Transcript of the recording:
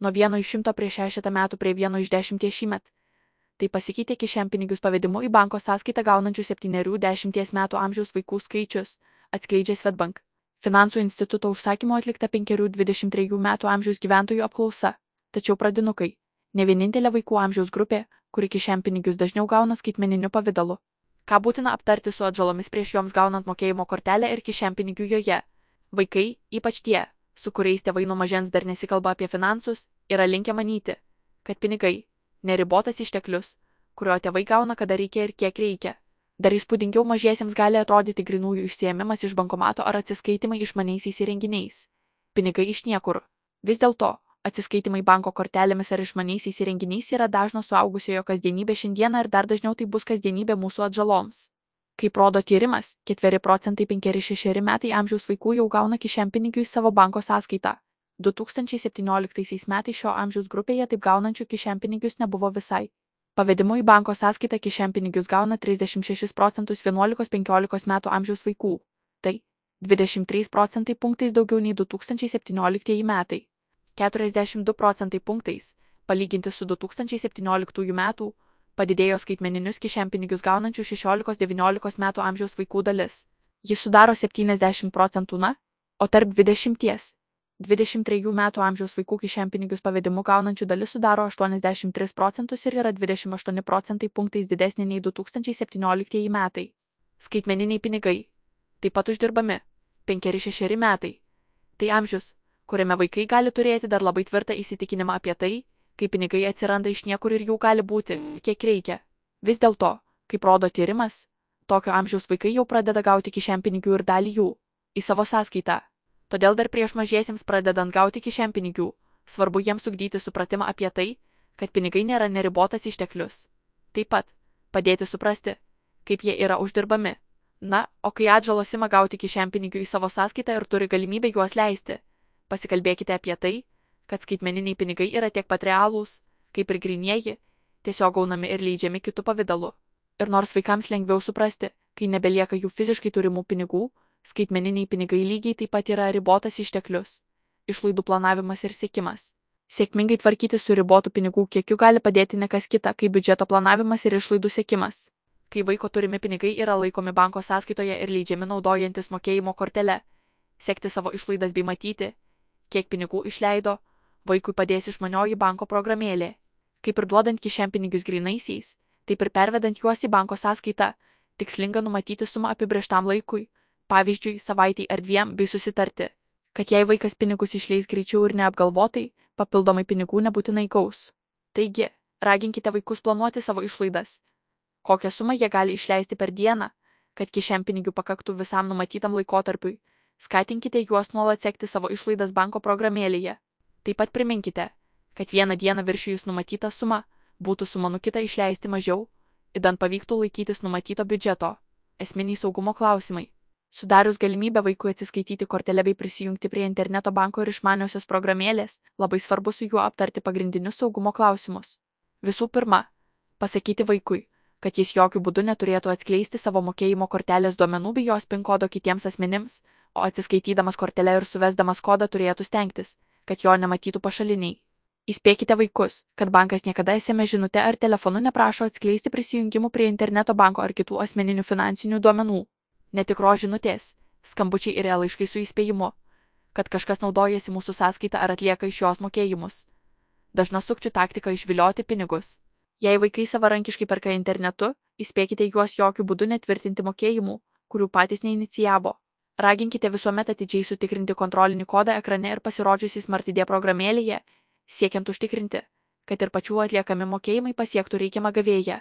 nuo vieno iš šimto prieš šešetą metų prie vieno iš dešimties šįmet. Tai pasikeitė kišenpinigius pavedimu į banko sąskaitą gaunančių septyniarių dešimties metų amžiaus vaikų skaičius, atskleidžia Svetbank. Finansų instituto užsakymo atlikta penkerių dvidešimt trejų metų amžiaus gyventojų apklausa. Tačiau pradinukai - ne vienintelė vaikų amžiaus grupė, kuri kišenpinigius dažniau gauna skaitmeniniu pavydalu. Ką būtina aptarti su atžalomis prieš joms gaunant mokėjimo kortelę ir kišenpinigių joje? Vaikai, ypač tie, su kuriais tėvai nuo mažens dar nesikalba apie finansus, yra linkę manyti, kad pinigai - neribotas išteklius, kurio tėvai gauna kada reikia ir kiek reikia. Dar įspūdingiau mažiesiems gali atrodyti grinųjų išsiemimas iš bankomato ar atsiskaitimai išmaniaisiais įrenginiais. Pinigai iš niekur. Vis dėlto, atsiskaitimai banko kortelėmis ar išmaniaisiais įrenginiais yra dažno suaugusiojo kasdienybė šiandieną ir dar dažniau tai bus kasdienybė mūsų atžaloms. Kaip rodo tyrimas, 4 procentai 5-6 metai amžiaus vaikų jau gauna kišenpinigių į savo banko sąskaitą. 2017 metais šio amžiaus grupėje taip gaunančių kišenpinigius nebuvo visai. Pavedimu į banko sąskaitą kišenpinigius gauna 36 procentus 11-15 metų amžiaus vaikų. Tai 23 procentai punktais daugiau nei 2017 metai. 42 procentai punktais, palyginti su 2017 metų padidėjo skaitmeninius kišenpinigius gaunančių 16-19 metų amžiaus vaikų dalis. Jis sudaro 70 procentų na, o tarp 20-23 metų amžiaus vaikų kišenpinigius pavedimu gaunančių dalis sudaro 83 procentus ir yra 28 procentai punktais didesnė nei 2017 metai. Skaitmeniniai pinigai. Taip pat uždirbami 5-6 metai. Tai amžius, kuriame vaikai gali turėti dar labai tvirtą įsitikinimą apie tai, kai pinigai atsiranda iš niekur ir jų gali būti, kiek reikia. Vis dėlto, kaip rodo tyrimas, tokio amžiaus vaikai jau pradeda gauti kišenpinigių ir dalį jų į savo sąskaitą. Todėl dar prieš mažiesiems pradedant gauti kišenpinigių, svarbu jiems ugdyti supratimą apie tai, kad pinigai nėra neribotas išteklius. Taip pat padėti suprasti, kaip jie yra uždirbami. Na, o kai atžalos ima gauti kišenpinigių į savo sąskaitą ir turi galimybę juos leisti, pasikalbėkite apie tai, kad skaitmeniniai pinigai yra tiek pat realūs, kaip ir grinieji, tiesiog gaunami ir leidžiami kitų pavydalu. Ir nors vaikams lengviau suprasti, kai nebelieka jų fiziškai turimų pinigų, skaitmeniniai pinigai lygiai taip pat yra ribotas išteklius - išlaidų planavimas ir sėkimas. Sėkmingai tvarkyti su ribotų pinigų kiekiu gali padėti ne kas kita, kaip biudžeto planavimas ir išlaidų sėkimas. Kai vaiko turimi pinigai yra laikomi banko sąskaitoje ir leidžiami naudojantis mokėjimo kortelę, sekti savo išlaidas bei matyti, kiek pinigų išleido, Vaikui padės išmanioji banko programėlė. Kaip ir duodant kišenpinigius grinaisiais, taip ir pervedant juos į banko sąskaitą, tikslinga numatyti sumą apibrieštam laikui, pavyzdžiui, savaitai ar dviem, bei susitarti, kad jei vaikas pinigus išleis greičiau ir neapgalvotai, papildomai pinigų nebūtinai gaus. Taigi, raginkite vaikus planuoti savo išlaidas. Kokią sumą jie gali išleisti per dieną, kad kišenpinigių pakaktų visam numatytam laikotarpiui. Skatinkite juos nuolat sekti savo išlaidas banko programėlėje. Taip pat priminkite, kad vieną dieną viršijus numatytą sumą būtų sumanų kitą išleisti mažiau, įdant pavyktų laikytis numatyto biudžeto. Esminiai saugumo klausimai. Sudarius galimybę vaikui atsiskaityti kortelę bei prisijungti prie interneto banko ir išmaniosios programėlės, labai svarbu su juo aptarti pagrindinius saugumo klausimus. Visų pirma, pasakyti vaikui, kad jis jokių būdų neturėtų atskleisti savo mokėjimo kortelės duomenų bei jos pin kodo kitiems asmenims, o atsiskaitydamas kortelę ir suvesdamas kodą turėtų stengtis, kad jo nematytų pašaliniai. Įspėkite vaikus, kad bankas niekada SMS žinute ar telefonu neprašo atskleisti prisijungimų prie interneto banko ar kitų asmeninių finansinių duomenų. Netikro žinutės, skambučiai ir laiškai su įspėjimu, kad kažkas naudojasi mūsų sąskaitą ar atlieka iš jos mokėjimus. Dažna sukčių taktika išvilioti pinigus. Jei vaikai savarankiškai perka internetu, įspėkite juos jokių būdų netvirtinti mokėjimų, kurių patys neinicijavo. Raginkite visuomet atidžiai sutikrinti kontrolinį kodą ekrane ir pasirodžiusi Smartidė programėlėje, siekiant užtikrinti, kad ir pačių atliekami mokėjimai pasiektų reikiamą gavėją.